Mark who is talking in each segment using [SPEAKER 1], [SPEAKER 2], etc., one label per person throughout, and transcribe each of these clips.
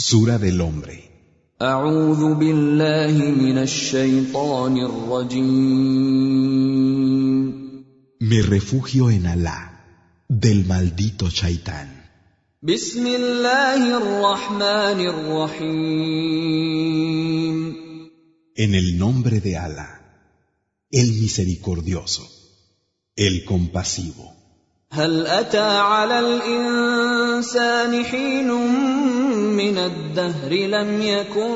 [SPEAKER 1] Sura del Hombre. Me refugio en Alá, del maldito Shaitán. En el nombre de Alá, el misericordioso, el compasivo.
[SPEAKER 2] هل أتى على الإنسان حين من الدهر لم يكن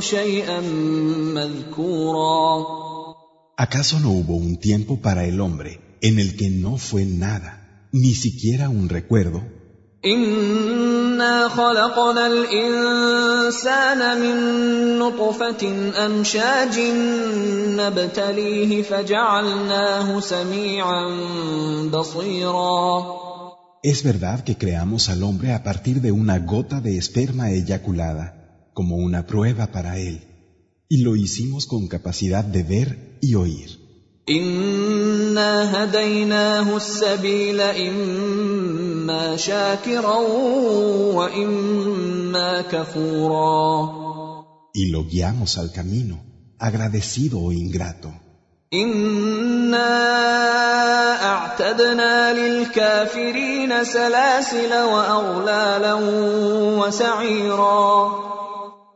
[SPEAKER 2] شيئا مذكورا
[SPEAKER 1] ¿Acaso no hubo un tiempo para el hombre en el que no fue nada, ni siquiera un recuerdo?
[SPEAKER 2] إنا خلقنا الإنسان من نطفة أمشاج نبتليه فجعلناه سميعا بصيرا
[SPEAKER 1] Es verdad que creamos al hombre a partir de una gota de esperma eyaculada, como una prueba para él, y lo hicimos con capacidad de ver y oír.
[SPEAKER 2] إنا هديناه السبيل إما شاكرا وإما كفورا
[SPEAKER 1] Y lo guiamos al camino, agradecido o ingrato.
[SPEAKER 2] إنا أعتدنا للكافرين سلاسل وأغلالا وسعيرا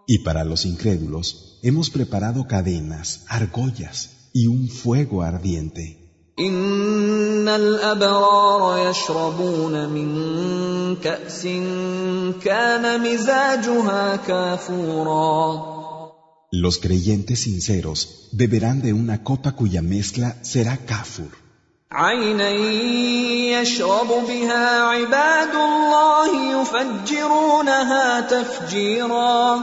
[SPEAKER 1] Y para los incrédulos hemos preparado cadenas, argollas y un fuego ardiente.
[SPEAKER 2] إن الأبرار يشربون من كأس كان مزاجها كافورا
[SPEAKER 1] Los creyentes sinceros beberán de una copa cuya mezcla será kafur,
[SPEAKER 2] عينا يشرب بها عباد الله يفجرونها تفجيرا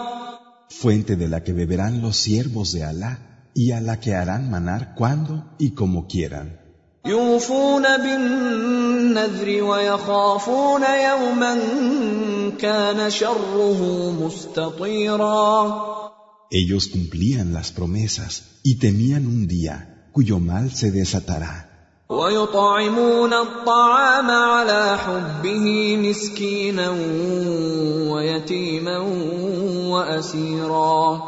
[SPEAKER 1] fuente de la que beberán los siervos de Alá y a la que harán manar cuando y como quieran.
[SPEAKER 2] يوفون بالنذر ويخافون يوما كان شره مستطيرا
[SPEAKER 1] Ellos cumplían las promesas y temían un día cuyo mal se desatará.
[SPEAKER 2] ويطعمون الطعام على حبه مسكينا ويتيما واسيرا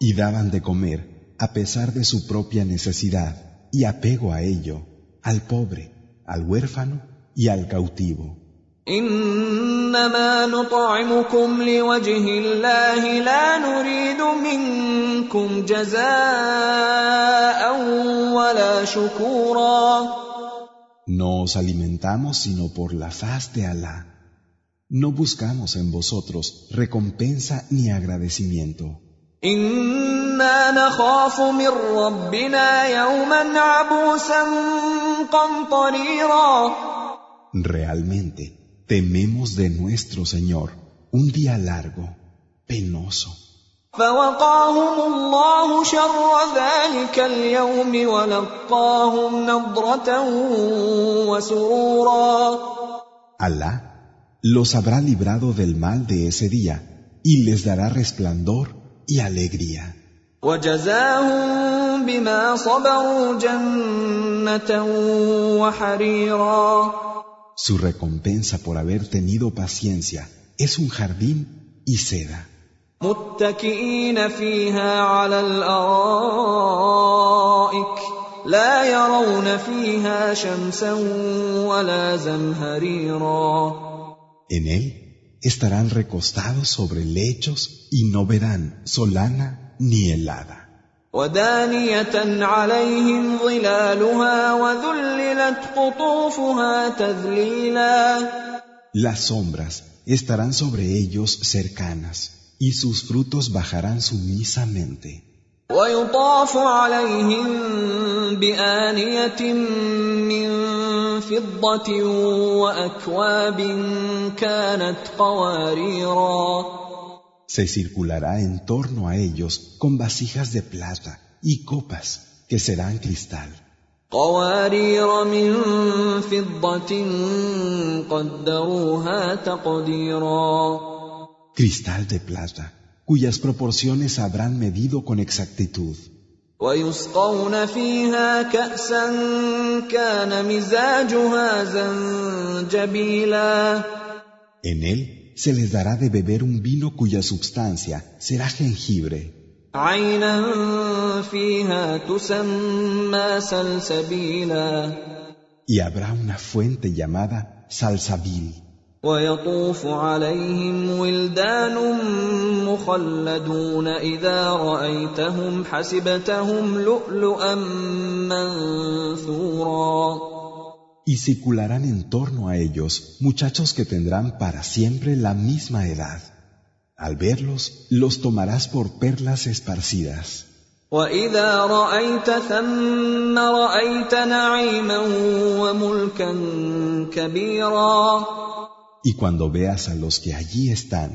[SPEAKER 1] Y daban de comer a pesar de su propia necesidad y apego a ello, al pobre, al huérfano y al cautivo.
[SPEAKER 2] انما نطعمكم لوجه الله لا نريد منكم جزاء ولا شكورا
[SPEAKER 1] No os alimentamos sino por la faz de Alá. No buscamos en vosotros recompensa ni agradecimiento.
[SPEAKER 2] انا نخاف من ربنا يوما عبوسا قمطريرا
[SPEAKER 1] Realmente tememos de nuestro Señor un día largo, penoso.
[SPEAKER 2] فوقاهم الله شر ذلك اليوم ولقاهم نضرة وسرورا
[SPEAKER 1] Alá los habrá librado del mal de ese día y les dará resplandor y alegría.
[SPEAKER 2] وجزاهم بما صبروا جنة وحريرا
[SPEAKER 1] Su recompensa por haber tenido paciencia es un jardín y seda,
[SPEAKER 2] متكئين فيها على الارائك لا يرون فيها شمسا ولا زمهريرا
[SPEAKER 1] En él estarán recostados sobre lechos y no verán solana ni helada.
[SPEAKER 2] ودانية عليهم ظلالها وذللت قطوفها تذليلا
[SPEAKER 1] Las sombras estarán sobre ellos cercanas y sus frutos bajarán sumisamente.
[SPEAKER 2] ويطاف عليهم بآنية من فضة وأكواب كانت قواريرا
[SPEAKER 1] Se circulará en torno a ellos con vasijas de plata y copas que serán cristal,
[SPEAKER 2] قوارير من فضة قدروها تقديرا
[SPEAKER 1] cristal de plata, cuyas proporciones habrán medido con exactitud.
[SPEAKER 2] ويسقون فيها كأسا كان مزاجها زنجبيلا
[SPEAKER 1] En él se les dará de beber un vino cuya substancia será jengibre.
[SPEAKER 2] عينا فيها تسمى سلسبيلا
[SPEAKER 1] Y habrá una fuente llamada Salsabil.
[SPEAKER 2] ويطوف عليهم ولدان مخلدون اذا رايتهم حسبتهم لؤلؤا منثورا
[SPEAKER 1] Y circularán en torno a ellos muchachos que tendrán para siempre la misma edad. Al verlos, los tomarás por perlas esparcidas.
[SPEAKER 2] واذا رايت ثم رايت نعيما وملكا كبيرا
[SPEAKER 1] Y cuando veas a los que allí están,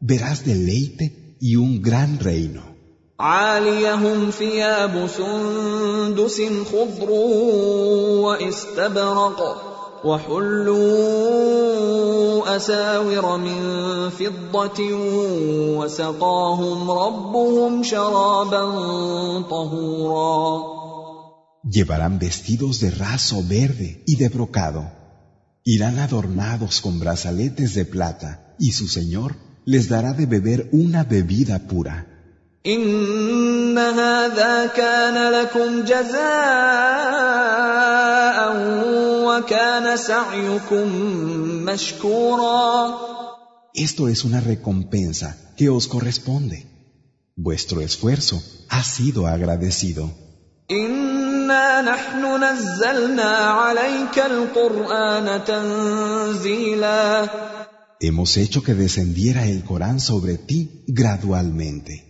[SPEAKER 1] verás deleite y un gran reino.
[SPEAKER 2] عاليهم ثياب سندس خضر واستبرق وحلوا اساور من فضه وسقاهم ربهم شرابا طهورا
[SPEAKER 1] Llevarán vestidos de raso verde y de brocado. Irán adornados con brazaletes de plata y su Señor les dará de beber una bebida pura.
[SPEAKER 2] ان هذا كان لكم جزاء وكان سعيكم مشكورا
[SPEAKER 1] Esto es una recompensa que os corresponde. Vuestro esfuerzo ha sido agradecido.
[SPEAKER 2] انا نحن نزلنا عليك القران تنزيلا
[SPEAKER 1] Hemos hecho que descendiera el Corán sobre ti gradualmente.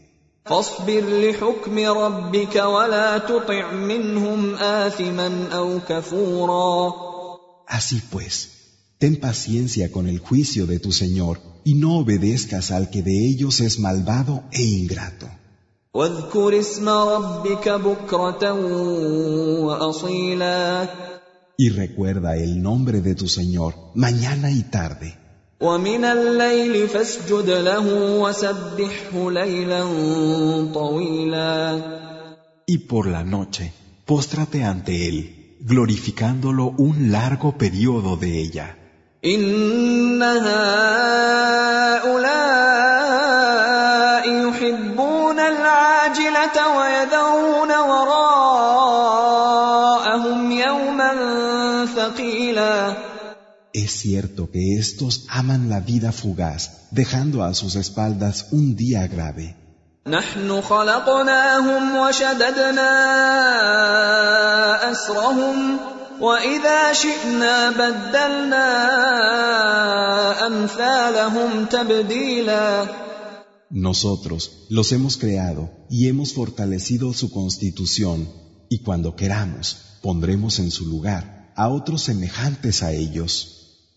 [SPEAKER 2] فاصبر لحكم ربك ولا تطع منهم آثما أو كفورا
[SPEAKER 1] Así pues, ten paciencia con el juicio de tu Señor y no obedezcas al que de ellos es malvado e ingrato. Y recuerda el nombre de tu Señor mañana y tarde. Y por la noche, póstrate ante Él, glorificándolo un largo periodo de ella. Es cierto que estos aman la vida fugaz, dejando a sus espaldas un día grave.
[SPEAKER 2] نحن خلقناهم وشددنا أسرهم وإذا شئنا بدلنا أمثالهم تبديلا
[SPEAKER 1] Nosotros los hemos creado y hemos fortalecido su constitución, y cuando queramos pondremos en su lugar a otros semejantes a ellos.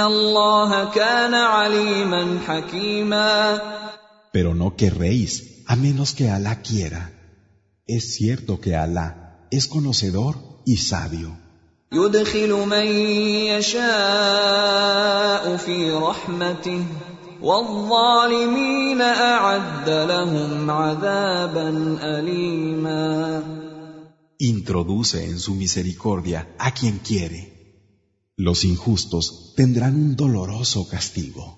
[SPEAKER 2] الله كان عليما حكيما
[SPEAKER 1] Pero no querréis, a menos que Alá quiera. Es cierto que Alá es conocedor y sabio.
[SPEAKER 2] يدخل من يشاء في رحمته والظالمين أعد لهم عذابا أليما
[SPEAKER 1] Introduce en su misericordia a quien quiere. Los injustos tendrán un doloroso castigo.